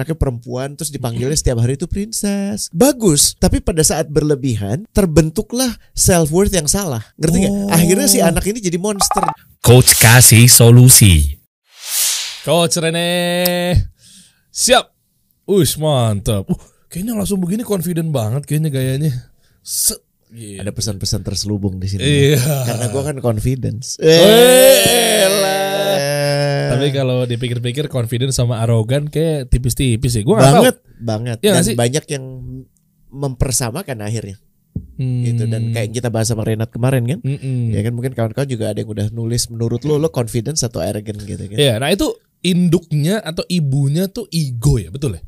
anaknya perempuan terus dipanggilnya setiap hari itu princess. Bagus, tapi pada saat berlebihan terbentuklah self worth yang salah. Ngerti nggak? Oh. Akhirnya si anak ini jadi monster. Coach kasih solusi. Coach Rene. Siap. Ush mantap. Uh, kayaknya langsung begini confident banget kayaknya gayanya. Set. Gitu. Ada pesan-pesan terselubung di sini. Iya. Karena gue kan confidence. Elah. Tapi kalau dipikir-pikir confident sama arogan kayak tipis-tipis sih. Gua nggak banget, banget. Iya Dan sih? banyak yang mempersamakan akhirnya tahu. Hmm. gitu dan kayak kita bahas sama Renat kemarin kan. Mm-mm. Ya kan mungkin kawan-kawan juga ada yang udah nulis menurut lo lo confidence atau arrogant gitu kan. Iya, nah itu induknya atau ibunya tuh ego ya, betul ya?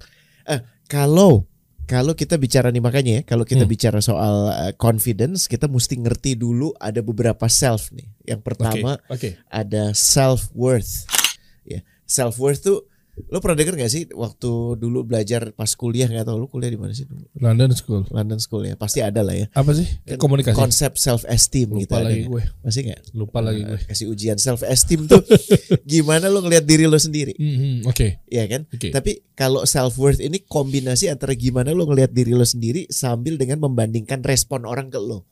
Eh, kalau kalau kita bicara nih makanya ya, kalau kita Hmm. bicara soal eh, confidence, kita mesti ngerti dulu ada beberapa self nih. Yang pertama Oke. ada self worth. Ya, self worth tuh lo pernah denger gak sih waktu dulu belajar pas kuliah nggak tahu lo kuliah di mana sih dulu? London School. London School ya, pasti ada lah ya. Apa sih? Kan Komunikasi. Konsep self esteem gitu Lupa ada lagi gue. Masih nggak? Lupa lagi gue. Kasih ujian self esteem tuh gimana lo ngelihat diri lo sendiri, Mhm, Oke. ya kan? Oke. Tapi kalau self worth ini kombinasi antara gimana lo ngelihat diri lo sendiri sambil dengan membandingkan respon orang ke lo.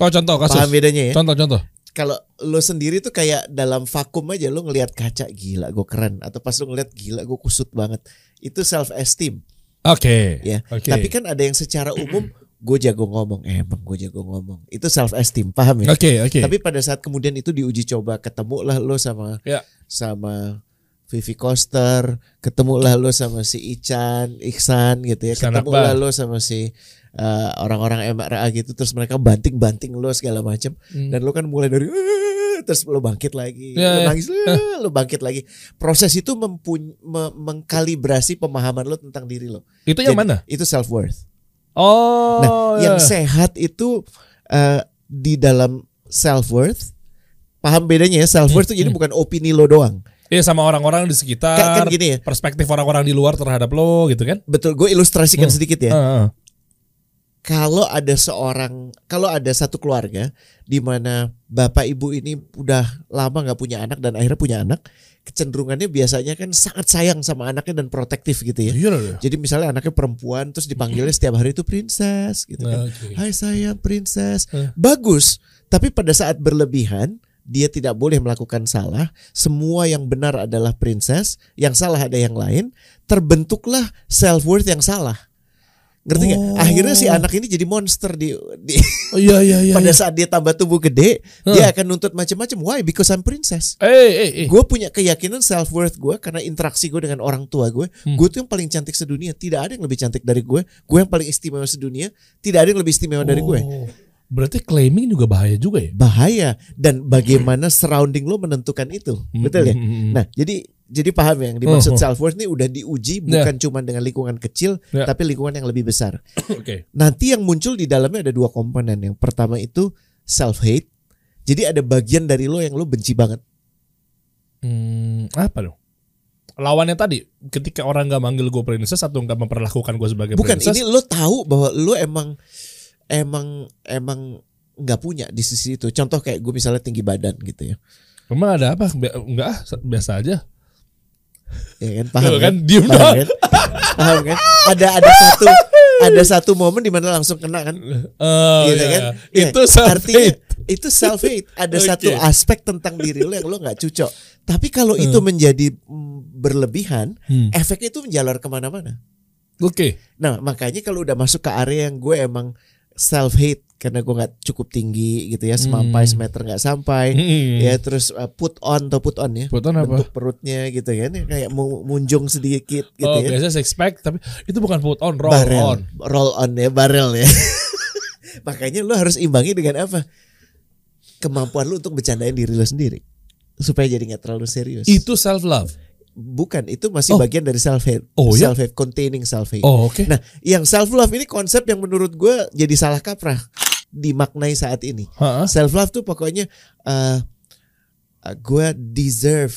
Oh contoh kasus. Paham bedanya ya? Contoh-contoh. Kalau lo sendiri tuh kayak dalam vakum aja lo ngelihat kaca gila gue keren atau pas lo ngelihat gila gue kusut banget. Itu self esteem Oke. ya. Oke. Tapi kan ada yang secara umum gue jago ngomong, eh, emang gue jago ngomong. Itu self esteem, paham ya? Oke, oke. Tapi pada saat kemudian itu diuji coba ketemu lah lo sama Ya. sama Vivi Koster, ketemu lah lo sama si Ican, Iksan gitu ya, ketemu lah lo sama si uh, orang-orang MRA gitu, terus mereka banting-banting lo segala macam, Hmm. dan lo kan mulai dari "Eh," terus lo bangkit lagi, Ya, lo ya. nangis, "Eh," lo bangkit lagi. Proses itu mempuny- me- mengkalibrasi pemahaman lo tentang diri lo. Itu yang Jadi, mana? Itu self worth. Oh. Nah, ya. yang sehat itu uh, di dalam self worth. Paham bedanya ya? Self worth itu jadi bukan opini lo doang. Iya sama orang-orang di sekitar. Kan, kan gini ya. Perspektif orang-orang di luar terhadap lo gitu kan? Betul, gue ilustrasikan Hmm. sedikit ya. Heeh. Kalau ada seorang, kalau ada satu keluarga di mana bapak ibu ini udah lama nggak punya anak dan akhirnya punya anak, kecenderungannya biasanya kan sangat sayang sama anaknya dan protektif gitu ya. Iya loh. Jadi misalnya anaknya perempuan terus dipanggilnya setiap hari itu princess gitu kan. Oke. Hai sayang princess. Eh. Bagus, tapi pada saat berlebihan dia tidak boleh melakukan salah. Semua yang benar adalah princess, yang salah ada yang lain. Terbentuklah self worth yang salah. Ngerti nggak? Oh. Akhirnya si anak ini jadi monster di, di Oh iya iya iya. pada iya. saat dia tambah tubuh gede, Huh. dia akan nuntut macam-macam. Why? Because I'm princess. Eh eh eh. Gue punya keyakinan self worth gue karena interaksi gue dengan orang tua gue. Hmm. Gue tuh yang paling cantik sedunia. Tidak ada yang lebih cantik dari gue. Gue yang paling istimewa sedunia. Tidak ada yang lebih istimewa dari gue. Oh. Berarti claiming juga bahaya juga ya? Bahaya dan bagaimana surrounding lo menentukan itu. Betul ya? Hmm, hmm, hmm. Nah, jadi jadi paham ya yang dimaksud Hmm, hmm. self worth ini udah diuji bukan cuma dengan lingkungan kecil Ya. tapi lingkungan yang lebih besar. Oke. Nanti yang muncul di dalamnya ada dua komponen. Yang pertama itu self hate. Jadi ada bagian dari lo yang lo benci banget. Hmm, apa dong? Lawannya tadi, ketika orang nggak manggil gue princess atau nggak memperlakukan gue sebagai Bukan princess, ini lo tahu bahwa lo emang emang emang nggak punya di sisi itu. Contoh kayak gue misalnya tinggi badan gitu ya. memang ada apa? Enggak, biasa aja. Ya kan paham kan? kan, diem Paham doang. kan? Paham kan? Ada ada satu ada satu momen di mana langsung kena kan? Oh, gitu iya. kan? Ya, Itu self artinya hate. itu self hate. Ada Oke. satu aspek tentang diri lo yang lo nggak cocok. Tapi kalau itu menjadi mm, berlebihan, Hmm. efeknya itu menjalar ke mana-mana. Oke. Nah makanya kalau udah masuk ke area yang gue emang self hate karena gue nggak cukup tinggi gitu ya, semampai Hmm. semeter nggak sampai, Hmm. ya terus uh, put on atau put on ya, Put on apa? bentuk perutnya gitu ya, kayak mu- munjung sedikit gitu oh, ya. biasa six pack, tapi itu bukan put on, roll barel, on. roll on ya, barel ya. Makanya lo harus imbangi dengan apa? Kemampuan lo untuk bercandain diri lo sendiri supaya jadi nggak terlalu serius. Itu self love. Bukan, itu masih Oh. bagian dari self hate, Oh, ya? self hate containing self hate. Oh, oke. Nah, yang self love ini konsep yang menurut gue jadi salah kaprah dimaknai saat ini. Ha-ha. Self love tuh pokoknya uh, uh, gue deserve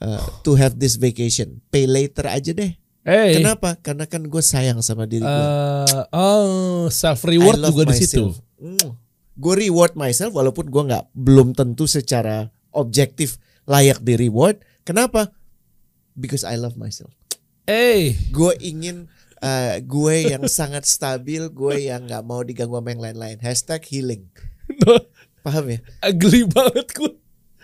uh, to have this vacation. Pay later aja deh. Hey. Kenapa? Karena kan gue sayang sama diri gue. Eh, oh, self reward juga di situ. Mm. Gue reward myself walaupun gue nggak belum tentu secara objektif layak di reward. Kenapa? Because I love myself. Eh, Gue ingin eh, gue yang sangat stabil, gue yang nggak mau diganggu sama yang lain-lain. Hashtag healing. Paham ya? geli banget gue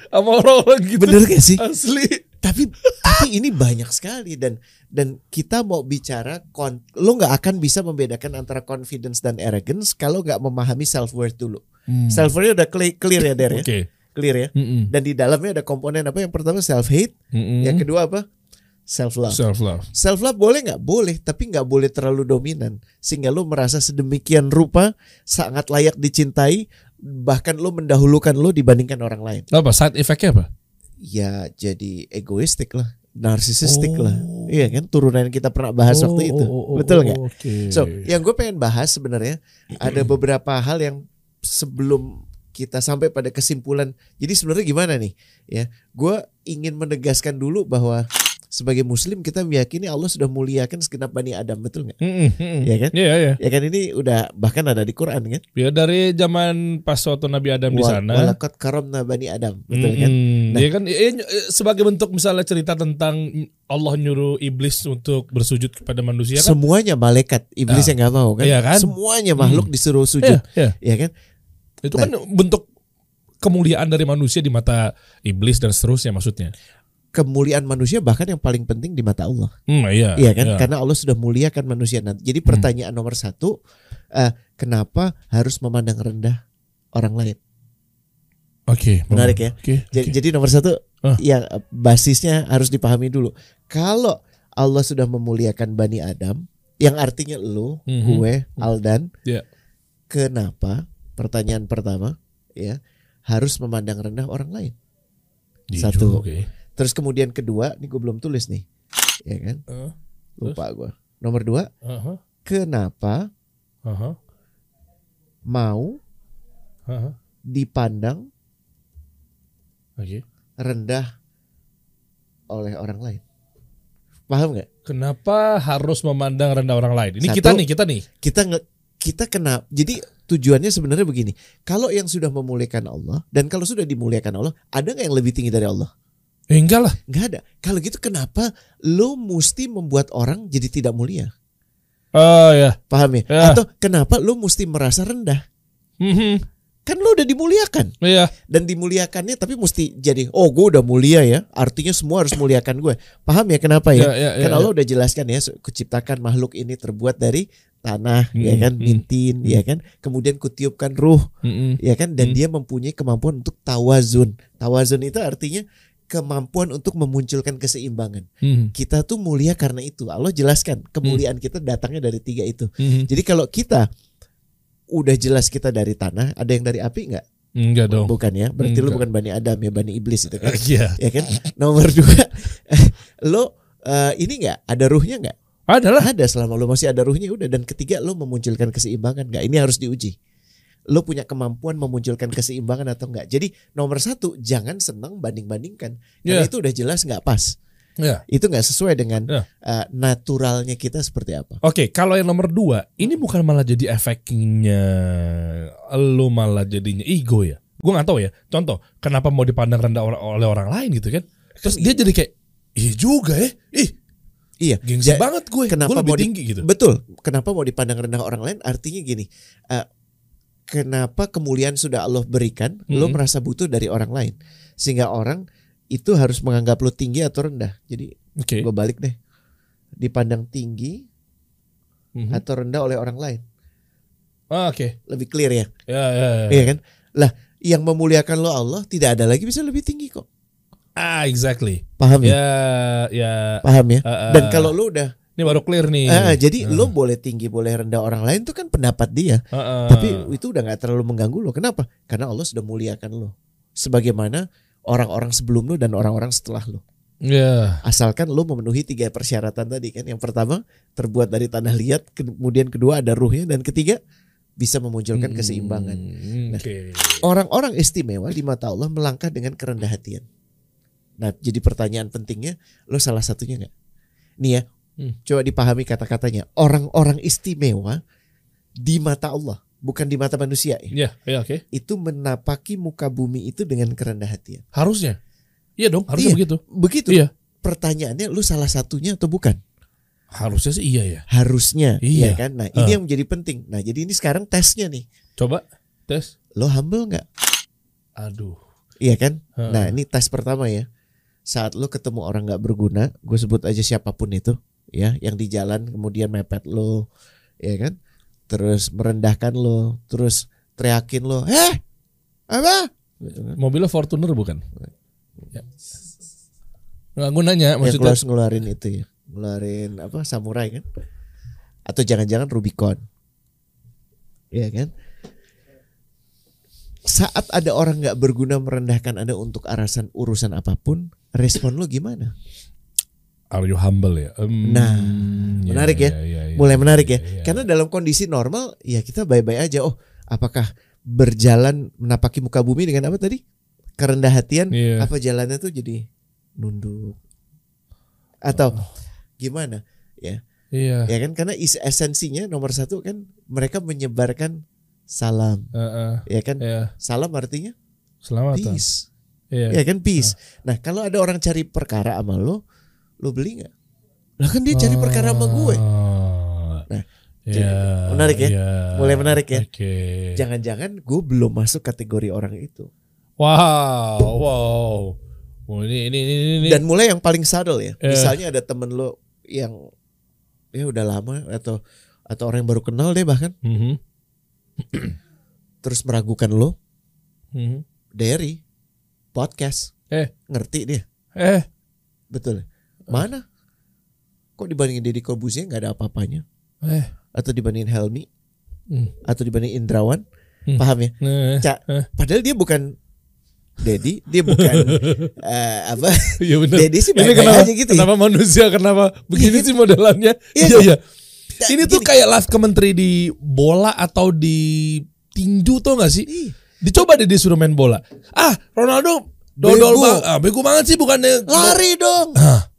sama orang-orang gitu. Bener gak sih? Asli. Tapi tapi ini banyak sekali dan dan kita mau bicara kon, lo nggak akan bisa membedakan antara confidence dan arrogance kalau nggak memahami self worth dulu. Self worth udah clear, clear ya Der ya? Hmm. Oke. Clear ya? Mm-mm. Dan di dalamnya ada komponen apa? Yang pertama self hate, Mm-mm. yang kedua apa? Self love. self love. Self love boleh nggak? Boleh, tapi nggak boleh terlalu dominan sehingga lo merasa sedemikian rupa sangat layak dicintai, bahkan lo mendahulukan lo dibandingkan orang lain. Apa side effect-nya apa? Ya jadi egoistik lah, narsisistik Oh. lah, iya kan? Turunan yang kita pernah bahas waktu itu, betul nggak? Oke. So, yang gue pengen bahas sebenarnya ada beberapa hal yang sebelum kita sampai pada kesimpulan. Jadi sebenarnya gimana nih? Ya, gue ingin menegaskan dulu bahwa sebagai Muslim kita meyakini Allah sudah muliakan segenap bani Adam, betul nggak? Mm-mm, mm-mm. Iya kan? Iya, iya. Ya kan ini udah bahkan ada di Quran kan? Ya dari zaman pas waktu Nabi Adam di Wa- sana. Walaqad karamna bani Adam, betul kan? Mm-mm. Nah. Ya kan eh, eh, sebagai bentuk misalnya cerita tentang Allah nyuruh iblis untuk bersujud kepada manusia kan. Semuanya malaikat, iblis Ah. yang nggak mau kan? Iya kan? Semuanya makhluk disuruh sujud, Iya, iya. ya kan? Itu kan bentuk kemuliaan dari manusia di mata iblis dan seterusnya maksudnya. Kemuliaan manusia bahkan yang paling penting di mata Allah. Hmm, iya. Iya kan? iya. Karena Allah sudah muliakan manusia. Nah, jadi pertanyaan nomor satu, eh, kenapa harus memandang rendah orang lain? Oke, Menarik ya. Oke. Jadi, oke. jadi nomor satu, Ah. yang eh, basisnya harus dipahami dulu. Kalau Allah sudah memuliakan bani Adam, yang artinya lu, Mhm. gue, Aldan, Iya. kenapa? Pertanyaan pertama, ya harus memandang rendah orang lain. Jujur, Satu. Terus kemudian kedua, ini gue belum tulis nih, ya kan? Eh, Lupa gue. Nomor dua, aha, kenapa aha, mau aha. dipandang Oke. rendah oleh orang lain. Paham nggak? Kenapa harus memandang rendah orang lain? Ini Satu. kita nih, kita nih. Kita nge kita kena. Jadi tujuannya sebenarnya begini. Kalau yang sudah memuliakan Allah dan kalau sudah dimuliakan Allah, ada nggak yang lebih tinggi dari Allah? Eh, enggak lah. Nggak ada. Kalau gitu kenapa lo mesti membuat orang jadi tidak mulia? Oh ya. Paham ya? Ya. Atau kenapa lo mesti merasa rendah? Mhm. Kan lo udah dimuliakan Iya. dan dimuliakannya tapi mesti jadi oh gue udah mulia ya artinya semua harus muliakan gue paham ya kenapa ya, Ya, ya, kan ya, Allah udah jelaskan ya kuciptakan makhluk ini terbuat dari tanah ya Hmm, kan hmm, mintin ya kan kemudian kutiupkan ruh Mhm. ya kan dan Hmm. dia mempunyai kemampuan untuk tawazun tawazun itu artinya kemampuan untuk memunculkan keseimbangan. Mhm. kita tuh mulia karena itu. Allah jelaskan kemuliaan kita datangnya dari tiga itu. Mhm. jadi kalau kita udah jelas kita dari tanah ada yang dari api nggak? Enggak dong. bukan ya. Berarti lu Enggak. bukan bani Adam ya bani iblis itu kan. Iya. ya kan? Nomor dua lo eh, ini nggak? Ada ruhnya nggak? Adalah. ada selama lo masih ada ruhnya udah. Dan ketiga lo memunculkan keseimbangan nggak? Ini harus diuji lo punya kemampuan memunculkan keseimbangan atau enggak jadi nomor satu jangan senang banding bandingkan karena Iya. itu udah jelas nggak pas Ya. itu nggak sesuai dengan Ya. eh, naturalnya kita seperti apa Oke, kalau yang nomor dua, ini bukan malah jadi efeknya lo malah jadinya ego ya. Gue nggak tahu ya. Contoh, kenapa mau dipandang rendah or- oleh orang lain gitu kan? Terus dia jadi kayak, iya juga ya. Ih, iya gengsi Ja- banget gue. kenapa gue lebih mau di- tinggi gitu. Betul. Kenapa mau dipandang rendah orang lain? Artinya gini. eh, kenapa kemuliaan sudah Allah berikan, lo Mhm. merasa butuh dari orang lain, sehingga orang itu harus menganggap lo tinggi atau rendah. Jadi Oke. gue balik deh. Dipandang tinggi Mhm. atau rendah oleh orang lain. Ah, Oke. Lebih clear ya, Ya, ya, ya. iya kan? Lah, yang memuliakan lo Allah tidak ada lagi bisa lebih tinggi kok. Ah, exactly. Paham ya? Ya, ya. Paham ya? Ah, ah. Dan kalau lo udah, ini baru clear nih. ah, jadi Ah. lo boleh tinggi boleh rendah orang lain itu kan pendapat dia. Ah, ah. Tapi itu udah nggak terlalu mengganggu lo. Kenapa? Karena Allah sudah muliakan lo. Sebagaimana orang-orang sebelum lo dan orang-orang setelah lo. ya. Asalkan lo memenuhi tiga persyaratan tadi kan. Yang pertama terbuat dari tanah liat, kemudian kedua ada ruhnya dan ketiga bisa memunculkan keseimbangan. Hmm, Nah, Oke. Orang-orang istimewa di mata Allah melangkah dengan kerendah hatian. Nah, jadi pertanyaan pentingnya, lo salah satunya nggak? Nih ya, Hmm. coba dipahami kata-katanya. Orang-orang istimewa di mata Allah, bukan di mata manusia. Ya. Ya, ya oke. Itu menapaki muka bumi itu dengan kerendah hatian. Harusnya. Iya dong, harusnya Iya. begitu. Begitu. Iya. Pertanyaannya, lu salah satunya atau bukan? Harusnya sih iya ya. Harusnya, Iya. ya kan? Nah, ini yang menjadi penting. Nah, jadi ini sekarang tesnya nih. Coba tes. Lo humble nggak? Aduh. Iya kan? Heeh. Nah, ini tes pertama ya. Saat lo ketemu orang nggak berguna, gue sebut aja siapa pun itu, ya, yang di jalan kemudian mepet lo, ya kan? Terus merendahkan lo, terus teriakin lo, eh, apa? Gitu kan. Mobilnya Fortuner bukan? Ya. Nggak gue nanya Yang maksudnya. keluar ngeluarin itu ya, ngeluarin apa? Samurai kan? Atau jangan-jangan Rubicon, ya kan? Saat ada orang nggak berguna merendahkan anda untuk arasan urusan apa pun, respon lo gimana? Are you humble ya? Em, Nah, iya, menarik ya. iya, iya, iya. mulai menarik ya. Iya, iya. Karena dalam kondisi normal ya kita baik-baik aja. Oh, apakah berjalan menapaki muka bumi dengan apa tadi? Kerendah hatian Iya. apa jalannya tuh jadi nunduk. Atau Oh. gimana? Ya. Iya. Ya kan karena is esensinya nomor satu kan mereka menyebarkan salam. Heeh. Ya kan? Iya. Salam artinya Selamatan. peace. Iya. Ya kan peace. Nah, kalau ada orang cari perkara sama lo, lo beli nggak? Lah kan dia cari perkara sama gue. Ah. Nah, Iya, menarik ya? iya. Mulai menarik ya? Oke. Jangan-jangan gue belum masuk kategori orang itu. Wow, wow. Oh, ini ini ini ini. Dan mulai yang paling subtle ya. Eh. Misalnya ada temen lo yang ya udah lama atau atau orang yang baru kenal deh bahkan Mhm, terus meragukan lo mhm. dari podcast. Eh. Ngerti dia. Eh, Betul. Mana? Kok dibandingin Deddy Corbuzier nggak ada apa-apanya? eh. Atau dibandingin Helmi? Hmm. Atau dibandingin Indrawan? Hmm. Paham ya? Eh. Ca- Eh. Padahal dia bukan Dedi, dia bukan eh, apa? Iya benar. Dedi sih Ini kenapa, aja gitu ya. kenapa manusia kenapa begini Iya. sih modelannya? Iya Iya iya. Nah, Ini tuh gini. kayak live commentary di bola atau di tinju tuh gak sih? Ih, Dicoba deh disuruh main bola. Ah, Ronaldo dodol banget. Ah, bego banget sih bukannya lari dong. Ah,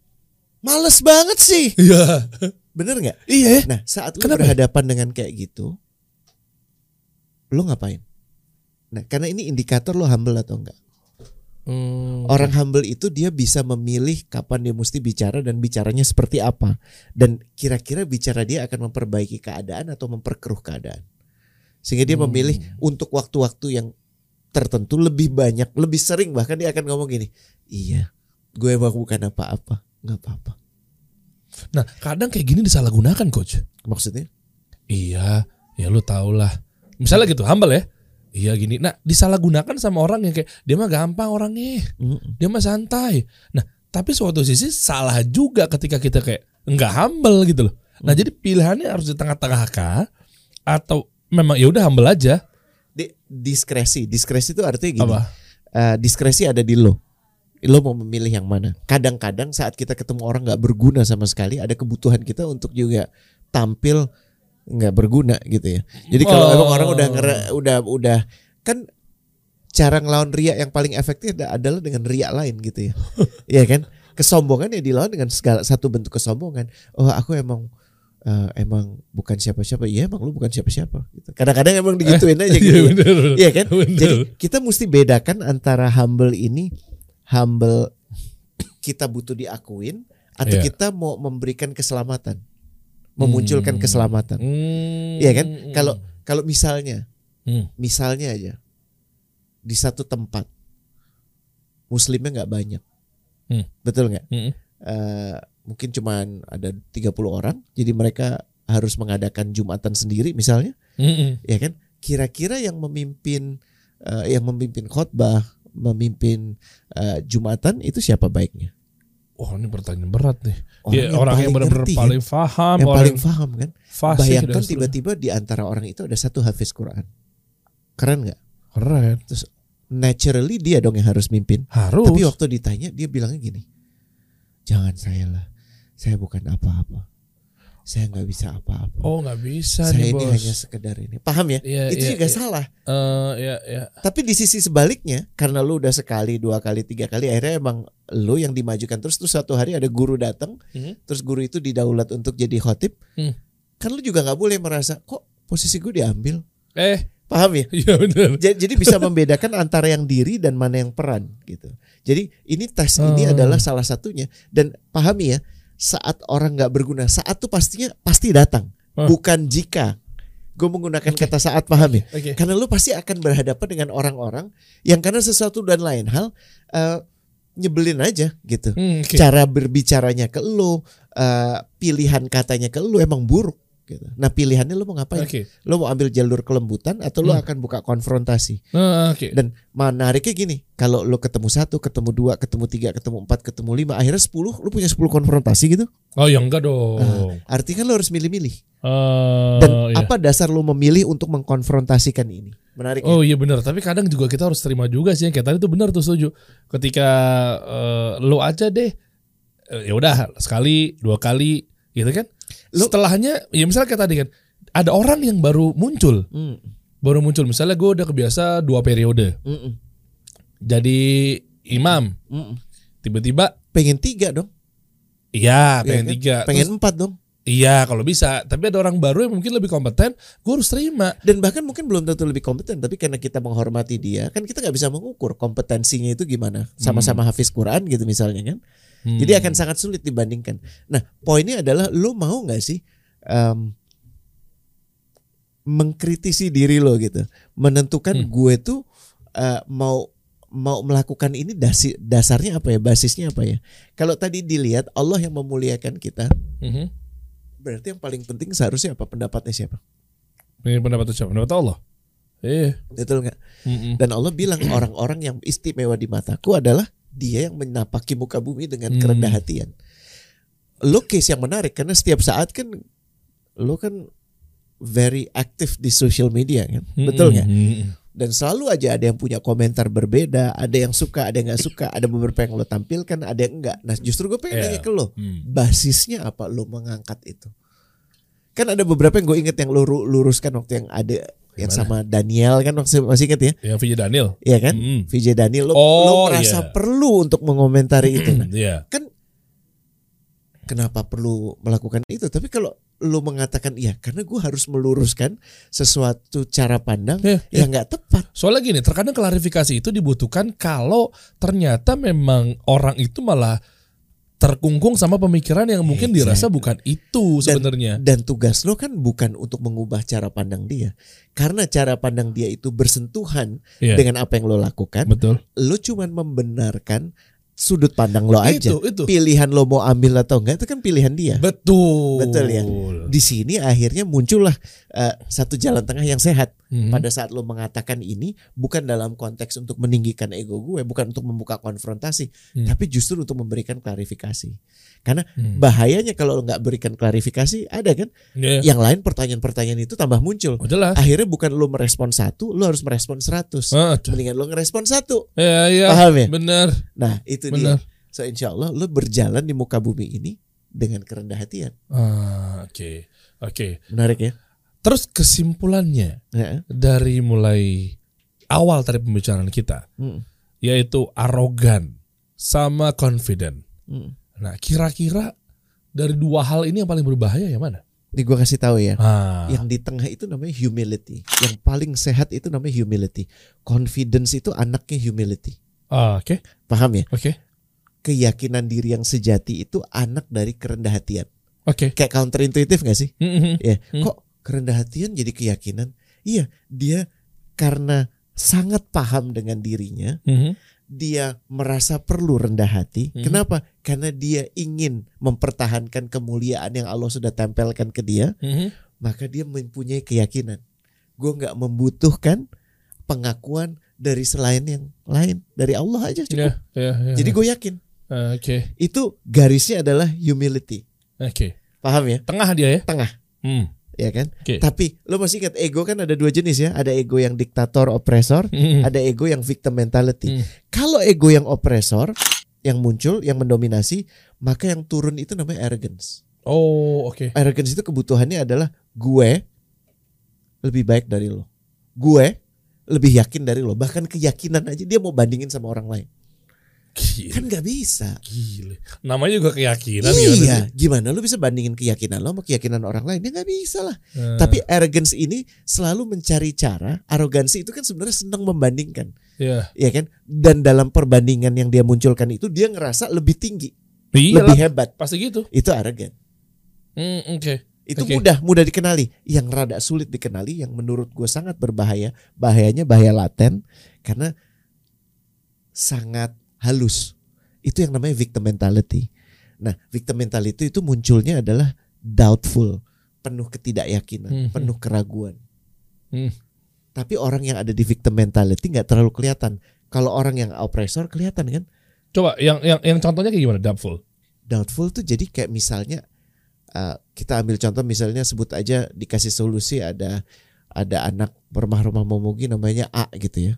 Males banget sih. iya. Bener nggak? Iya. Nah, saat lu Kenapa? berhadapan dengan kayak gitu, lu ngapain? Nah, karena ini indikator lo humble atau enggak. Hmm. Orang humble itu dia bisa memilih kapan dia mesti bicara dan bicaranya seperti apa. Dan kira-kira bicara dia akan memperbaiki keadaan atau memperkeruh keadaan. Sehingga dia Hmm. memilih untuk waktu-waktu yang tertentu lebih banyak, lebih sering bahkan dia akan ngomong gini, iya, gue emang bukan apa-apa, nggak apa-apa. Nah, kadang kayak gini disalahgunakan, coach. Maksudnya? Iya, ya lu tau lah. Misalnya gitu, humble ya. Iya gini. Nah, disalahgunakan sama orang yang kayak dia mah gampang orangnya. Mm-mm. Dia mah santai. Nah, tapi suatu sisi salah juga ketika kita kayak enggak humble gitu loh. Nah, jadi pilihannya harus di tengah-tengah kah atau memang ya udah humble aja. Di- diskresi, diskresi itu artinya gini. Apa? eh, diskresi ada di lo. Lo mau memilih yang mana? Kadang-kadang saat kita ketemu orang nggak berguna sama sekali, ada kebutuhan kita untuk juga tampil nggak berguna gitu ya. Jadi kalau Oh. emang orang udah ngere- udah udah kan cara ngelawan riak yang paling efektif ada- adalah dengan riak lain gitu ya. Iya kan? Kesombongan ya dilawan dengan segala satu bentuk kesombongan. Oh, aku emang eh, emang bukan siapa-siapa. Iya, emang lu bukan siapa-siapa gitu. Kadang-kadang emang digituin aja gitu. Iya ya. Iya kan? Bener. Jadi kita mesti bedakan antara humble ini humble kita butuh diakuin atau Iya. kita mau memberikan keselamatan. Memunculkan Hmm. keselamatan. Hmm. Iya kan? Kalau kalau misalnya Hmm. misalnya aja di satu tempat muslimnya nggak banyak. Hmm. Betul nggak? Hmm. Eh, mungkin cuman ada 30 orang jadi mereka harus mengadakan jumatan sendiri misalnya Hmm. ya kan kira-kira yang memimpin eh, yang memimpin khotbah memimpin eh, jumatan itu siapa baiknya? Wah ini pertanyaan berat nih. Orang Dia yang orang yang paling benar-benar ngerti, paling paham, yang paling paham kan? bayangkan tiba-tiba di antara orang itu ada satu hafiz Quran. Keren nggak? Keren. naturally dia dong yang harus mimpin. Harus. tapi waktu ditanya dia bilangnya gini jangan saya lah. Saya bukan apa-apa saya nggak bisa apa-apa oh nggak bisa saya nih ini bos. hanya sekedar ini paham ya Iya, itu iya, juga iya. salah Eh, ya ya. Tapi di sisi sebaliknya, karena lu udah sekali, dua kali, tiga kali, akhirnya emang lu yang dimajukan terus. Terus suatu hari ada guru datang, Hmm. terus guru itu didaulat untuk jadi khotib. Hmm. Kan lu juga nggak boleh merasa kok posisi gue diambil. Eh, Paham ya? iya benar. Ja- Jadi bisa membedakan antara yang diri dan mana yang peran gitu. Jadi ini tes ini Hmm. adalah salah satunya dan pahami ya. Saat orang nggak berguna. Saat tuh pastinya pasti datang, Hah. bukan jika. Gue menggunakan kata saat paham ya. Oke. Karena lu pasti akan berhadapan dengan orang-orang yang karena sesuatu dan lain hal eh, nyebelin aja gitu. Hmm, oke. Cara berbicaranya ke lu, eh, pilihan katanya ke lu emang buruk gitu. Nah, pilihannya lu mau ngapain? Oke. Lu mau ambil jalur kelembutan atau lu Hmm. akan buka konfrontasi? Nah, oke. Dan menariknya gini, kalau lu ketemu satu, ketemu dua, ketemu tiga, ketemu empat, ketemu lima, akhirnya sepuluh, lu punya sepuluh konfrontasi gitu. Oh, ya enggak dong. Artinya kan lu harus milih-milih. Eh, Dan iya. apa dasar lu memilih untuk mengkonfrontasikan ini? Menarik ya? Oh iya benar, tapi kadang juga kita harus terima juga sih yang kayak tadi tuh benar tuh setuju. Ketika eh, lo aja deh, eh, ya udah sekali, dua kali, gitu kan. Lu- Setelahnya, ya misalnya kayak tadi kan, ada orang yang baru muncul, Hmm, baru muncul. Misalnya gue udah kebiasa dua periode, mm, mm, jadi imam, mm, mm. tiba-tiba, Pengen tiga dong. iya Iya pengen kan? tiga, Pengen Terus, empat dong. iya kalau bisa. Tapi ada orang baru yang mungkin lebih kompeten, gue harus terima. Dan bahkan mungkin belum tentu lebih kompeten, tapi karena kita menghormati dia, kan kita nggak bisa mengukur kompetensinya itu gimana. Sama-sama hafiz Quran gitu misalnya kan. Hmm. Jadi akan sangat sulit dibandingkan. Nah, poinnya adalah lu mau nggak sih em, mengkritisi diri lo gitu, menentukan Hmm. gue tuh eh, mau mau melakukan ini dasi, dasarnya apa ya, basisnya apa ya? Kalau tadi dilihat Allah yang memuliakan kita, Mhm. berarti yang paling penting seharusnya apa pendapatnya siapa? Ini pendapat siapa? Pendapat Allah. Iya. Betul nggak? Mm-mm. Dan Allah bilang orang-orang yang istimewa di mataku adalah dia yang menapaki muka bumi dengan Hmm. kerendah hatian. Lo case yang menarik karena setiap saat kan lo kan very active di social media kan, betul nggak? Mm-mm. Dan selalu aja ada yang punya komentar berbeda, ada yang suka, ada yang nggak suka, ada beberapa yang lo tampilkan, ada yang enggak. Nah justru gue pengen Iya. nanya ke lo, Hmm. basisnya apa lo mengangkat itu? Kan ada beberapa yang gue inget yang lo ru- luruskan waktu yang ada Gimana? sama Daniel kan waktu masih inget ya? Yang VJ Daniel. Iya kan? Mm. VJ Daniel lo, Oh, lo merasa iya. perlu untuk mengomentari itu. Nah, Iya. kan kenapa perlu melakukan itu? Tapi kalau lo mengatakan iya, karena gue harus meluruskan sesuatu cara pandang Iya, iya. yang nggak tepat. Soalnya gini, terkadang klarifikasi itu dibutuhkan kalau ternyata memang orang itu malah terkungkung sama pemikiran yang mungkin dirasa Exactly. bukan itu sebenarnya. Dan tugas lo kan bukan untuk mengubah cara pandang dia, karena cara pandang dia itu bersentuhan Iya. dengan apa yang lo lakukan. Betul. Lo cuman membenarkan sudut pandang lo aja. Itu itu. Pilihan lo mau ambil atau enggak itu kan pilihan dia. Betul. Betul ya. Di sini akhirnya muncullah eh, satu jalan tengah yang sehat. Mhm. Pada saat lo mengatakan ini bukan dalam konteks untuk meninggikan ego gue, bukan untuk membuka konfrontasi, Hmm. tapi justru untuk memberikan klarifikasi. Karena Hmm. bahayanya kalau nggak berikan klarifikasi, ada kan? Iya. Yang lain pertanyaan-pertanyaan itu tambah muncul. Oh. Akhirnya bukan lo merespon satu, lo harus merespon seratus. Ah, Mendingan lo ngerespon satu. Iya, iya. Paham ya? Benar. Nah itu Benar. dia. So insya Allah lo berjalan di muka bumi ini dengan kerendah hatian. Ah, oke. Oke. Menarik ya? Terus kesimpulannya Ya. dari mulai awal tadi pembicaraan kita Mm, yaitu arogan sama confident. mm. Nah, kira-kira dari dua hal ini yang paling berbahaya yang mana? Ini gue kasih tahu ya. Ah, Yang di tengah itu namanya humility. Yang paling sehat itu namanya humility. Confidence itu anaknya humility. ah, oke, Paham ya? oke, Keyakinan diri yang sejati itu anak dari kerendah hatian. oke. Kayak counterintuitif gak sih? Mhm. Ya. Hmm. Kok kerendah hatian jadi keyakinan? Iya, dia karena sangat paham dengan dirinya, Mhm. Dia merasa perlu rendah hati. Hmm. Kenapa? Karena dia ingin mempertahankan kemuliaan yang Allah sudah tempelkan ke dia. Mhm. maka dia mempunyai keyakinan. Gue nggak membutuhkan pengakuan dari selain yang lain, dari Allah aja cukup. Ya, ya, ya. Jadi gue yakin Ah, oke, itu garisnya adalah humility, oke. paham ya? Tengah dia ya? Tengah, Hmm. Ya kan? Oke. Tapi lo masih ingat ego kan ada dua jenis ya, ada ego yang diktator, opresor, Mhm. ada ego yang victim mentality. Hmm. Kalau ego yang opresor yang muncul, yang mendominasi, maka yang turun itu namanya arrogance. Oh, oke. Arrogance itu kebutuhannya adalah gue lebih baik dari lo. Gue lebih yakin dari lo. Bahkan keyakinan aja dia mau bandingin sama orang lain. Gila. Kan nggak bisa. Gila. Namanya juga keyakinan gimana iya, sih? gimana lo bisa bandingin keyakinan lo sama keyakinan orang lain? Ya nggak bisa lah. Ah, Tapi arrogance ini selalu mencari cara. Arogansi itu kan sebenarnya senang membandingkan, ya. ya kan? Dan dalam perbandingan yang dia munculkan itu dia ngerasa lebih tinggi. Iya lebih hebat. pasti gitu. Itu arogan. Hmm, Oke. Itu Oke. mudah, mudah dikenali. Yang rada sulit dikenali, yang menurut gue sangat berbahaya. Bahayanya bahaya laten karena sangat halus. Itu yang namanya victim mentality. Nah, victim mentality itu munculnya adalah doubtful, penuh ketidakyakinan, Mhm. penuh keraguan. Hmm. Tapi orang yang ada di victim mentality nggak terlalu kelihatan. Kalau orang yang oppressor kelihatan kan? Coba yang yang yang contohnya kayak gimana? Doubtful. Doubtful tuh jadi kayak misalnya uh, kita ambil contoh misalnya sebut aja dikasih solusi ada ada anak bermah-rumah momogi namanya A gitu ya.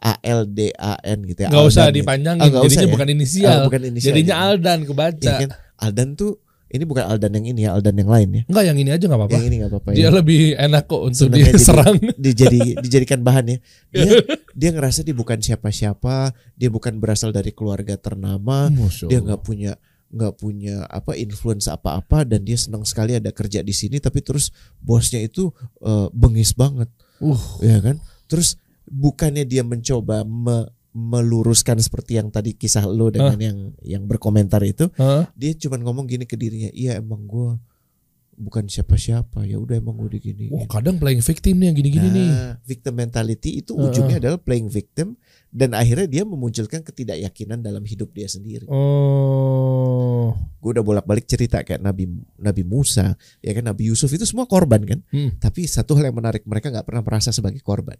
A L D A N gitu ya. Gak usah Aldan ya. dipanjangin. Ah, nggak jadinya usah ya? bukan inisial. Ah, bukan inisial, Jadinya ya. Aldan kebaca. Iya kan? Aldan tuh ini bukan Aldan yang ini ya, Aldan yang lain ya. Enggak yang ini aja nggak apa-apa. Yang ini nggak apa-apa Dia ya. lebih enak kok untuk jadi- diserang. dijadi dijadikan bahan ya. Dia dia ngerasa dia bukan siapa-siapa, dia bukan berasal dari keluarga ternama, dia nggak punya nggak punya apa influence apa-apa dan dia senang sekali ada kerja di sini tapi terus bosnya itu eh, bengis banget Uh. ya kan terus bukannya dia mencoba me- meluruskan seperti yang tadi kisah lo dengan yang yang berkomentar itu Hah? dia cuma ngomong gini ke dirinya iya emang gue bukan siapa-siapa ya udah emang gue digini Wah, kadang playing victim nih yang gini-gini nih. Nah, victim mentality itu ujungnya adalah playing victim dan akhirnya dia memunculkan ketidakyakinan dalam hidup dia sendiri Oh. gue udah bolak-balik cerita kayak Nabi Nabi Musa, ya kan Nabi Yusuf itu semua korban kan. Hmm. Tapi satu hal yang menarik mereka nggak pernah merasa sebagai korban.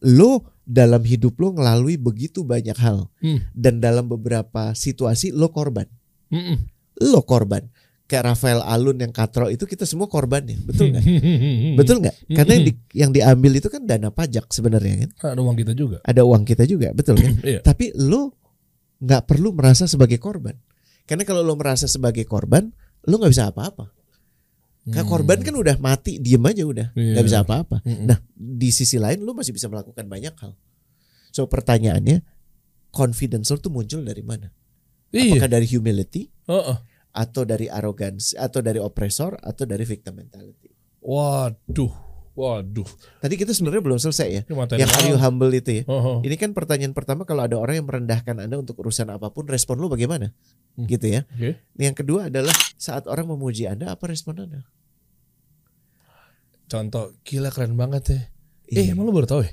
Lo dalam hidup lo ngelalui begitu banyak hal Hmm. dan dalam beberapa situasi lo korban. Mm-mm. Lo korban. Kayak Rafael Alun yang katrol itu kita semua korban ya, betul nggak? Hmm. betul nggak? Karena yang, di- yang diambil itu kan dana pajak sebenarnya kan. Ada uang kita juga. Ada uang kita juga, betul kan? Iya. Tapi lo nggak perlu merasa sebagai korban. Karena kalau lo merasa sebagai korban, lo nggak bisa apa-apa. Karena korban kan udah mati, diem aja udah, nggak Hmm. Iya. bisa apa-apa. Mm-mm. Nah, di sisi lain lo masih bisa melakukan banyak hal. So pertanyaannya, confidence lo tuh muncul dari mana? Iya. Apakah dari humility, Heeh. atau dari arrogance, atau dari oppressor, atau dari victim mentality? Waduh. Waduh. Tadi kita sebenarnya belum selesai ya. Ini Yang are you humble itu ya. Oh, oh. Ini kan pertanyaan pertama kalau ada orang yang merendahkan Anda untuk urusan apa pun, respon lu bagaimana? Hmm. Gitu ya. Oke. Yang kedua adalah saat orang memuji Anda, apa respon Anda? Contoh gila keren banget ya. Eh, Iya. emang lu baru tahu ya?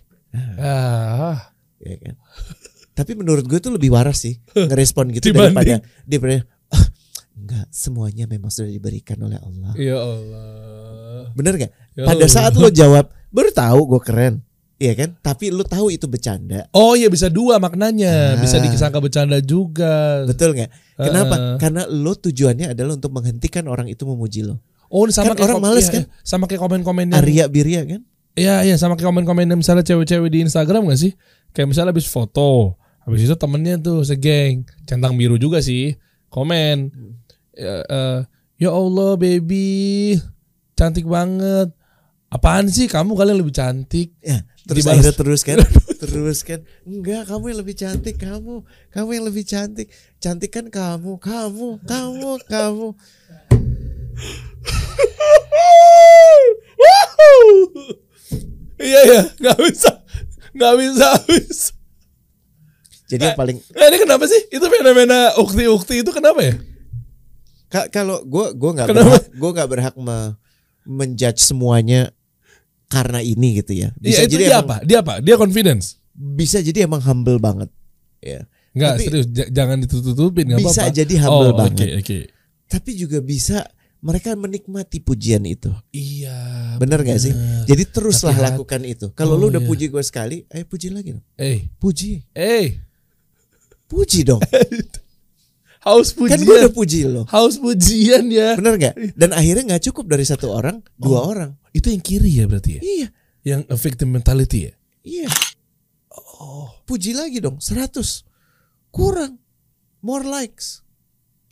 Ah. Ya kan? Tapi menurut gue itu lebih waras sih ngerespon gitu Dibanding. daripada daripada "Ah, enggak semuanya memang sudah diberikan oleh Allah. Ya Allah. Bener nggak? Ya Pada Allah. saat lo jawab baru tahu gue keren, iya kan? Tapi lo tahu itu bercanda, Oh iya bisa dua maknanya. Bisa Ah. disangka bercanda juga. betul nggak? Kenapa? Ah. Karena lo tujuannya adalah untuk menghentikan orang itu memuji lo. Oh sama Kan kayak orang males iya, kan? iya. Sama kayak komen-komen yang Arya Birya kan? Iya iya sama kayak komen-komen yang misalnya cewek-cewek di Instagram gak sih? Kayak misalnya habis foto, habis itu temennya tuh segeng, centang biru juga sih, komen, ya, eh, ya Allah baby, cantik banget. Apaan sih kamu kalian lebih cantik? Ya, terus Dibalas. akhirnya terus kan, terus kan, enggak kamu yang lebih cantik, kamu, kamu yang lebih cantik, cantik kan kamu, kamu, kamu, kamu. Iya iya, nggak bisa, nggak bisa habis. Jadi yang paling Nah, ini kenapa sih? Itu fenomena ukti-ukti itu kenapa ya? ka- kalau gue gue nggak berhak, gue nggak berhak me- menjudge semuanya karena ini gitu ya. Bisa Iya itu jadi dia emang, apa? Dia apa? Dia confidence. bisa jadi emang humble banget. Ya. Enggak, Tapi- serius, jangan ditutup-tutupin Bisa apa-apa. jadi humble oh, banget. Oke, oke. Tapi juga bisa mereka menikmati pujian itu. Iya. Bener gak sih? Jadi teruslah Hati-hati. lakukan itu. Kalau Oh, lu udah iya. puji gue sekali, ayo puji lagi dong. Eh, Puji, eh, puji dong. haus pujian. kan gue udah puji lo. haus pujian ya. Bener gak? Dan akhirnya nggak cukup dari satu orang, dua Oh. orang. Itu yang kiri ya berarti ya? Iya, Yang victim mentality ya? iya. Oh, puji lagi dong, 100. Kurang. More likes.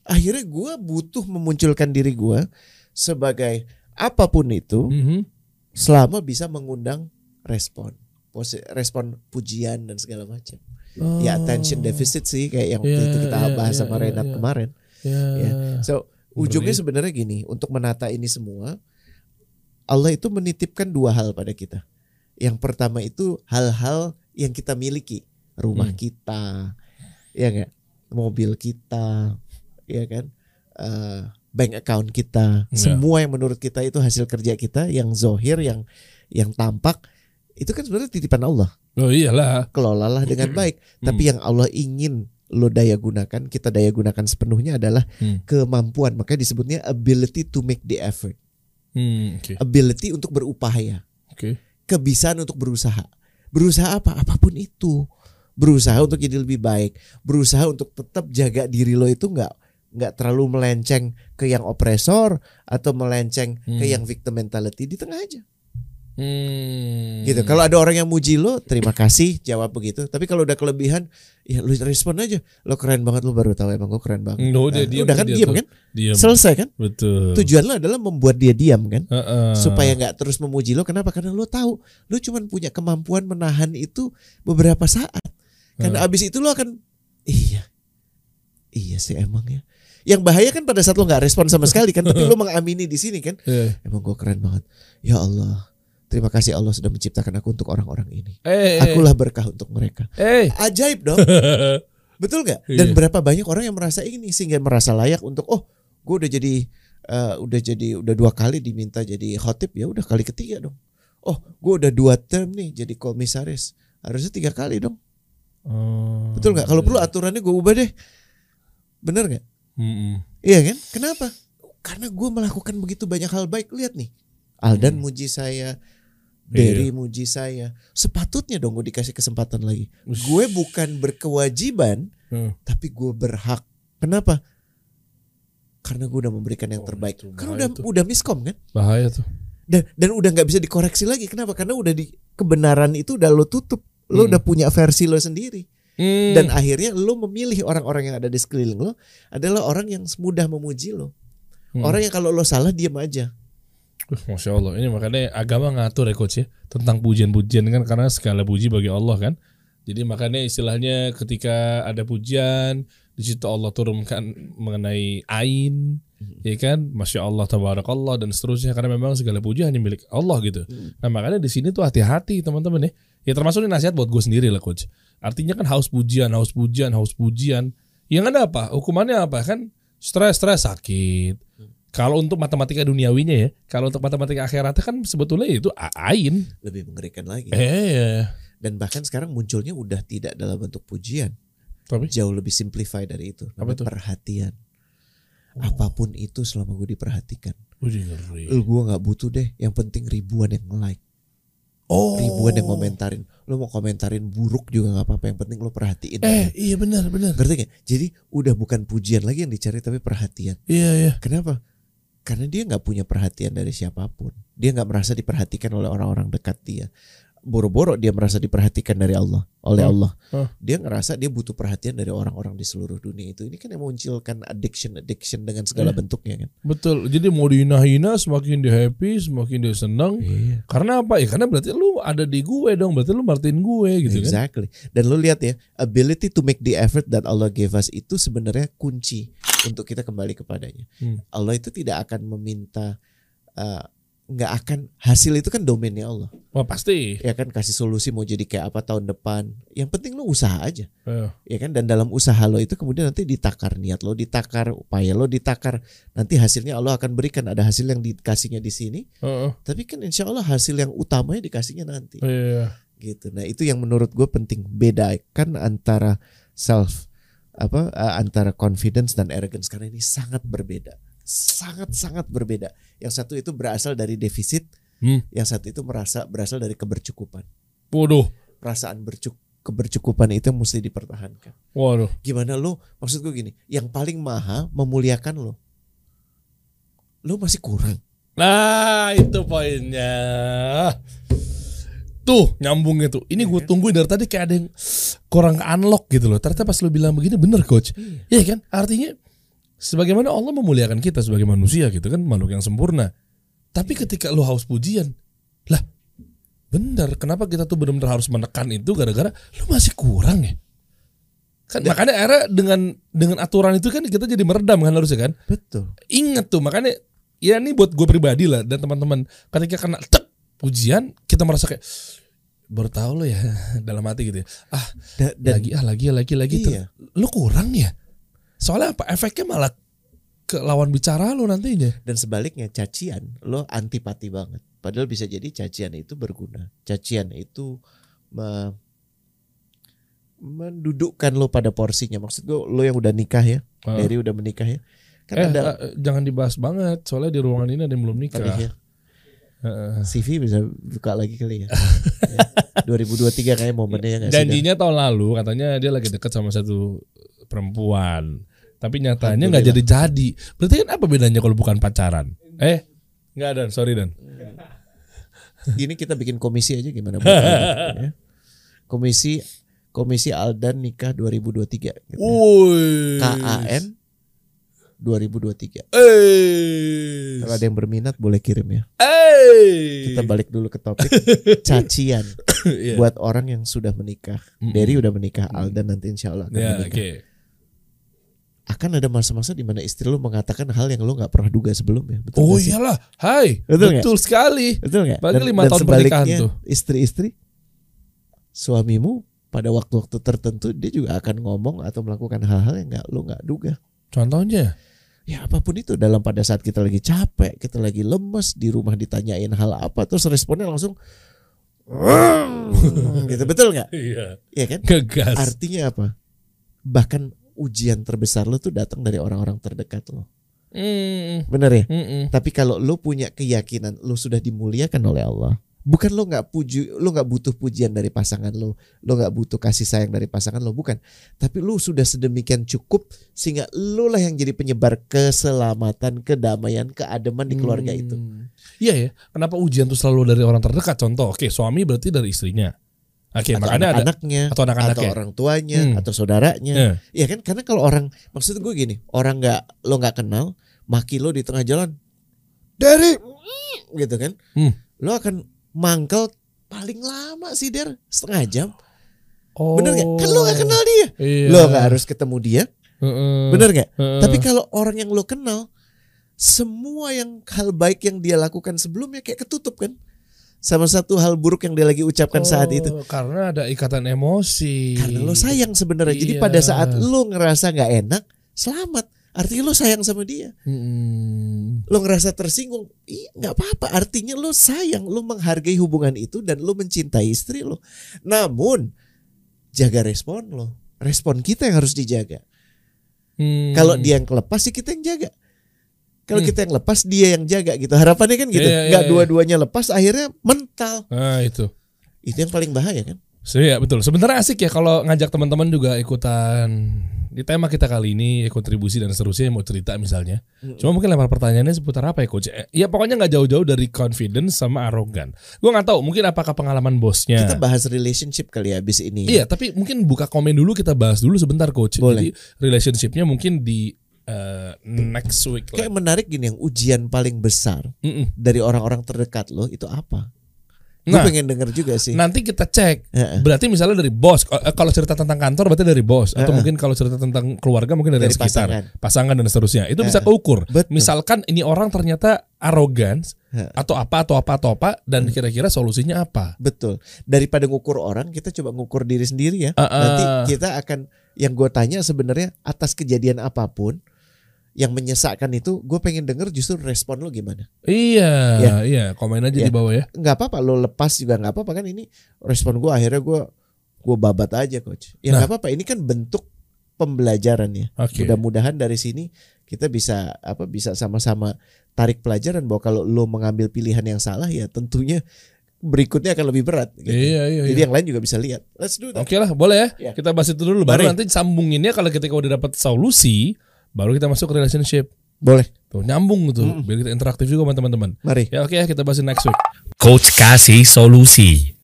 Akhirnya gue butuh memunculkan diri gue sebagai apa pun itu Mhm. selama bisa mengundang respon. Respon pujian dan segala macam. Ya attention deficit sih kayak yang waktu Iya, itu kita iya, bahas iya, sama iya, Renat iya. kemarin. Ya. Ya. So ujungnya Ngeri. sebenarnya gini, untuk menata ini semua, Allah itu menitipkan dua hal pada kita. Yang pertama itu hal-hal yang kita miliki, rumah Hmm. kita, ya nggak, mobil kita, ya kan? Eh, bank account kita, Ya. semua yang menurut kita itu hasil kerja kita, yang zohir, yang yang tampak, itu kan sebenarnya titipan Allah. Oh iyalah. Kelolalah dengan baik. Tapi yang Allah ingin lo daya gunakan, kita daya gunakan sepenuhnya adalah Hmm. kemampuan. Makanya disebutnya ability to make the effort, Hmm, oke. ability untuk berupaya, Oke. kebiasaan untuk berusaha. Berusaha apa? Apa pun itu. Berusaha untuk jadi lebih baik, berusaha untuk tetap jaga diri lo itu nggak nggak terlalu melenceng ke yang opresor atau melenceng ke Hmm. yang victim mentality di tengah aja. Hmm. gitu. Kalau ada orang yang muji lo, terima kasih, jawab begitu. Tapi kalau udah kelebihan, ya lu respon aja. Lo keren banget, lo baru tahu emang gue keren banget. No, dia Nah, diam, udah kan dia diam kan? Diam. Selesai kan? Betul. Tujuan lo adalah membuat dia diam kan? Heeh. Supaya nggak terus memuji lo. Kenapa? Karena lo tahu, lo cuma punya kemampuan menahan itu beberapa saat. Karena abis itu lo akan, iya, iya sih emang ya. Yang bahaya kan pada saat lo nggak respon sama sekali kan, tapi lo mengamini di sini kan. Eh, Emang gue keren banget. Ya Allah, terima kasih Allah sudah menciptakan aku untuk orang-orang ini. eh, eh, Akulah berkah untuk mereka. eh. Ajaib dong. Betul nggak? Iya. Dan berapa banyak orang yang merasa ini sehingga merasa layak untuk oh, gue udah jadi eh, udah jadi udah dua kali diminta jadi khotib ya udah kali ketiga dong. Oh, gue udah dua term nih jadi komisaris. Harusnya tiga kali dong. Oh, Betul nggak? Kalau perlu aturannya gue ubah deh. Bener nggak? Mm-mm. Iya kan? Kenapa? Karena gue melakukan begitu banyak hal baik. Lihat nih, Aldan muji saya, Derry muji saya. Sepatutnya dong gue dikasih kesempatan lagi. Ush. Gue bukan berkewajiban, Hmm. tapi gue berhak. Kenapa? Karena gue udah memberikan yang Oh, terbaik. itu Karena bahaya udah tuh. udah miskom kan? Bahaya tuh. Dan dan udah nggak bisa dikoreksi lagi. Kenapa? Karena udah di kebenaran itu udah lo tutup. Lo Hmm. udah punya versi lo sendiri. Hmm. Dan akhirnya lo memilih orang-orang yang ada di sekeliling lo adalah orang yang mudah memuji lo. Hmm. Orang yang kalau lo salah diam aja. Uh, Masya Allah ini makanya agama ngatur ya coach ya tentang pujian-pujian kan karena segala puji bagi Allah kan jadi makanya istilahnya ketika ada pujian di situ Allah turunkan mengenai ain ya kan Masya Allah tabarakallah dan seterusnya karena memang segala puji hanya milik Allah gitu nah makanya di sini tuh hati-hati teman-teman ya ya termasuk ini nasihat buat gue sendiri lah coach artinya kan haus pujian haus pujian haus pujian yang ada apa hukumannya apa kan stres stres sakit kalau untuk matematika duniawinya ya, kalau untuk matematika akhiratnya kan sebetulnya itu ain. Lebih mengerikan lagi. Eh, Dan bahkan sekarang munculnya udah tidak dalam bentuk pujian. tapi Jauh lebih simplify dari itu. Apa tuh? perhatian. Apa pun itu selama gue diperhatikan. Gue nggak butuh deh. Yang penting ribuan yang like. Oh, Ribuan yang komentarin. Lo mau komentarin buruk juga nggak apa-apa. Yang penting lo perhatiin. Eh, iya benar benar. Ngerti gak? Jadi udah bukan pujian lagi yang dicari tapi perhatian. Iya iya. Kenapa? Karena dia nggak punya perhatian dari siapa pun. Dia nggak merasa diperhatikan oleh orang-orang dekat dia. Boro-boro dia merasa diperhatikan dari Allah, oleh Allah. oh. Dia ngerasa dia butuh perhatian dari orang-orang di seluruh dunia itu. Ini kan yang memunculkan addiction, addiction dengan segala Eh. bentuknya kan. Betul. Jadi mau dihina-hina semakin dia happy, semakin dia senang. Iya. Karena apa? Ya karena berarti lu ada di gue dong. Berarti lu martin gue gitu kan. Exactly. Dan lu lihat ya, ability to make the effort that Allah gave us itu sebenarnya kunci untuk kita kembali kepadanya. Hmm. Allah itu tidak akan meminta uh, nggak akan hasil itu kan domainnya Allah. Wah pasti. Ya kan kasih solusi mau jadi kayak apa tahun depan. Yang penting lu usaha aja. Eh, Ya kan dan dalam usaha lo itu kemudian nanti ditakar niat lo, ditakar upaya lo, ditakar nanti hasilnya Allah akan berikan ada hasil yang dikasihnya di sini. eh, eh. Tapi kan insya Allah hasil yang utamanya dikasihnya nanti Iya. gitu. Nah itu yang menurut gue penting bedakan antara self apa eh, antara confidence dan arrogance karena ini sangat berbeda, sangat sangat berbeda. Yang satu itu berasal dari defisit, Hmm. yang satu itu merasa berasal dari kebercukupan. Waduh. Perasaan bercuk kebercukupan itu yang mesti dipertahankan. Waduh. Gimana lo? Maksud gue gini, yang paling maha memuliakan lo, lo masih kurang. Nah itu poinnya Tuh nyambungnya tuh Ini gue tungguin dari tadi kayak ada yang Kurang unlock gitu loh Ternyata pas lu bilang begini bener coach Iya kan artinya Sebagaimana Allah memuliakan kita sebagai manusia gitu kan Makhluk yang sempurna. Tapi ketika lu haus pujian Lah bener Kenapa kita tuh benar-benar harus menekan itu Gara-gara lu masih kurang ya? Kan makanya era dengan dengan aturan itu kan kita jadi meredam kan harusnya kan? Betul. inget tuh makanya ya ini buat gue pribadi lah dan teman-teman. Ketika kena tek ujian kita merasa kayak baru tahu lo ya dalam hati gitu ya. Ah Da- dan lagi ah lagi lagi lagi. Iya. Ter- lu kurang ya Soalnya apa? Efeknya malah ke lawan bicara lo nantinya. Dan sebaliknya cacian lo antipati banget. Padahal bisa jadi cacian itu berguna. Cacian itu me- mendudukkan lo pada porsinya. Maksud gue lo yang udah nikah ya, Ah. Derry udah menikah ya. Kan eh, ada eh, jangan dibahas banget. Soalnya di ruangan ini ada yang belum nikah. tadi ya. CV bisa buka lagi kali ya. Ya. 2023 kayak momennya ya? Janjinya tahun lalu katanya dia lagi deket sama satu perempuan. Tapi nyatanya nggak jadi-jadi. Berarti kan apa bedanya kalau bukan pacaran? Eh, nggak Dan, sorry Dan. Ini kita bikin komisi aja gimana? ya. Komisi Komisi Aldan nikah 2023. Gitu. KAN 2023. Eh. Kalau ada yang berminat boleh kirim ya. Eh. Kita balik dulu ke topik cacian Iya. buat orang yang sudah menikah. Derry udah menikah, Aldan nanti insya Allah akan Ya, menikah. oke. Akan ada masa-masa di mana istri lu mengatakan hal yang lu nggak pernah duga sebelumnya. Betul Oh iyalah, hai. Betul? Betul sekali. Betul nggak? Apalagi lima tahun pernikahan tuh. Istri-istri suamimu pada waktu-waktu tertentu dia juga akan ngomong atau melakukan hal-hal yang nggak lu nggak duga. Contohnya? Ya apa pun itu dalam pada saat kita lagi capek, kita lagi lemes di rumah ditanyain hal apa, terus responnya langsung gitu betul nggak? Iya. Iya kan? Gegas. Artinya apa? Bahkan ujian terbesar lo tuh datang dari orang-orang terdekat lo. Mm, Bener ya? mm, mm. Tapi kalau lo punya keyakinan lo sudah dimuliakan oleh Allah, bukan lo nggak puji, lo nggak butuh pujian dari pasangan lo, lo nggak butuh kasih sayang dari pasangan lo, bukan. Tapi lo sudah sedemikian cukup sehingga lo lah yang jadi penyebar keselamatan, kedamaian, keademan di keluarga itu. Hmm. Iya ya. Kenapa ujian tuh selalu dari orang terdekat? Contoh, oke, suami berarti dari istrinya. Oke, atau anak-anaknya, atau anak-anaknya. atau orang tuanya, Hmm. atau saudaranya. Eh, Iya kan? Karena kalau orang, maksud gue gini, orang nggak lo nggak kenal, maki lo di tengah jalan, dari gitu kan, Hmm. lo akan mangkel paling lama sih der setengah jam, Oh. bener nggak? Kan lo nggak kenal dia, Iya. lo nggak harus ketemu dia, Heeh. bener nggak? Heeh. Tapi kalau orang yang lo kenal, semua yang hal baik yang dia lakukan sebelumnya kayak ketutup kan, sama satu hal buruk yang dia lagi ucapkan saat itu. Oh, Karena ada ikatan emosi. Karena lo sayang sebenarnya. Jadi Iya. pada saat lo ngerasa nggak enak, selamat. Artinya lo sayang sama dia. Mm-mm. Lo ngerasa tersinggung, iya nggak apa-apa. Artinya lo sayang, lo menghargai hubungan itu dan lo mencintai istri lo. Namun jaga respon lo. Respon kita yang harus dijaga. Hmm. Kalau dia yang lepas sih kita yang jaga. Kalau Hmm. kita yang lepas dia yang jaga gitu. Harapannya kan gitu. Iya, iya, Nggak iya. dua-duanya lepas akhirnya mental. Nah, itu. Itu yang paling bahaya kan. So, iya betul. Sebenarnya asik ya kalau ngajak teman-teman juga ikutan di tema kita kali ini kontribusi dan seterusnya mau cerita misalnya. Cuma mungkin lempar pertanyaannya seputar apa ya coach? Eh, Ya pokoknya nggak jauh-jauh dari confidence sama arogan. Gue nggak tahu mungkin apakah pengalaman bosnya. Kita bahas relationship kali ya abis ini. Iya, tapi mungkin buka komen dulu kita bahas dulu sebentar coach. Boleh. Jadi relationshipnya mungkin di eh, next week lah. Kayak menarik gini yang ujian paling besar Mm-mm. dari orang-orang terdekat lo itu apa? Gue Nah, pengen denger juga sih. nanti kita cek. Heeh. Berarti misalnya dari bos. Eh, Kalau cerita tentang kantor berarti dari bos. Atau Heeh. mungkin kalau cerita tentang keluarga mungkin dari, Dari sekitar. pasangan. Pasangan. dan seterusnya. Itu bisa Heeh. keukur. Betul. Misalkan ini orang ternyata arogan Heeh. atau apa atau apa atau apa dan kira-kira solusinya apa. Betul. Daripada ngukur orang, kita coba ngukur diri sendiri ya. Ah. Nanti kita akan yang gue tanya sebenarnya atas kejadian apa pun yang menyesakkan itu, gue pengen denger justru respon lo gimana. Iya, Ya. iya, komen aja Ya. di bawah ya. Nggak apa-apa, lo lepas juga nggak apa-apa kan ini respon gue akhirnya gue gue babat aja coach. Ya Nah. nggak apa-apa, ini kan bentuk pembelajaran ya. Oke. Mudah-mudahan dari sini kita bisa apa bisa sama-sama tarik pelajaran bahwa kalau lo mengambil pilihan yang salah ya tentunya berikutnya akan lebih berat. gitu. Iya, iya, Jadi iya. yang lain juga bisa lihat. Let's do that. Oke lah, boleh ya. Ya. Kita bahas itu dulu. Baru Mari. nanti sambunginnya kalau ketika udah dapat solusi, baru kita masuk ke relationship. Boleh. Tuh nyambung gitu, biar kita interaktif juga sama teman-teman. Mari. Ya oke ya kita bahas next week. Coach kasih solusi.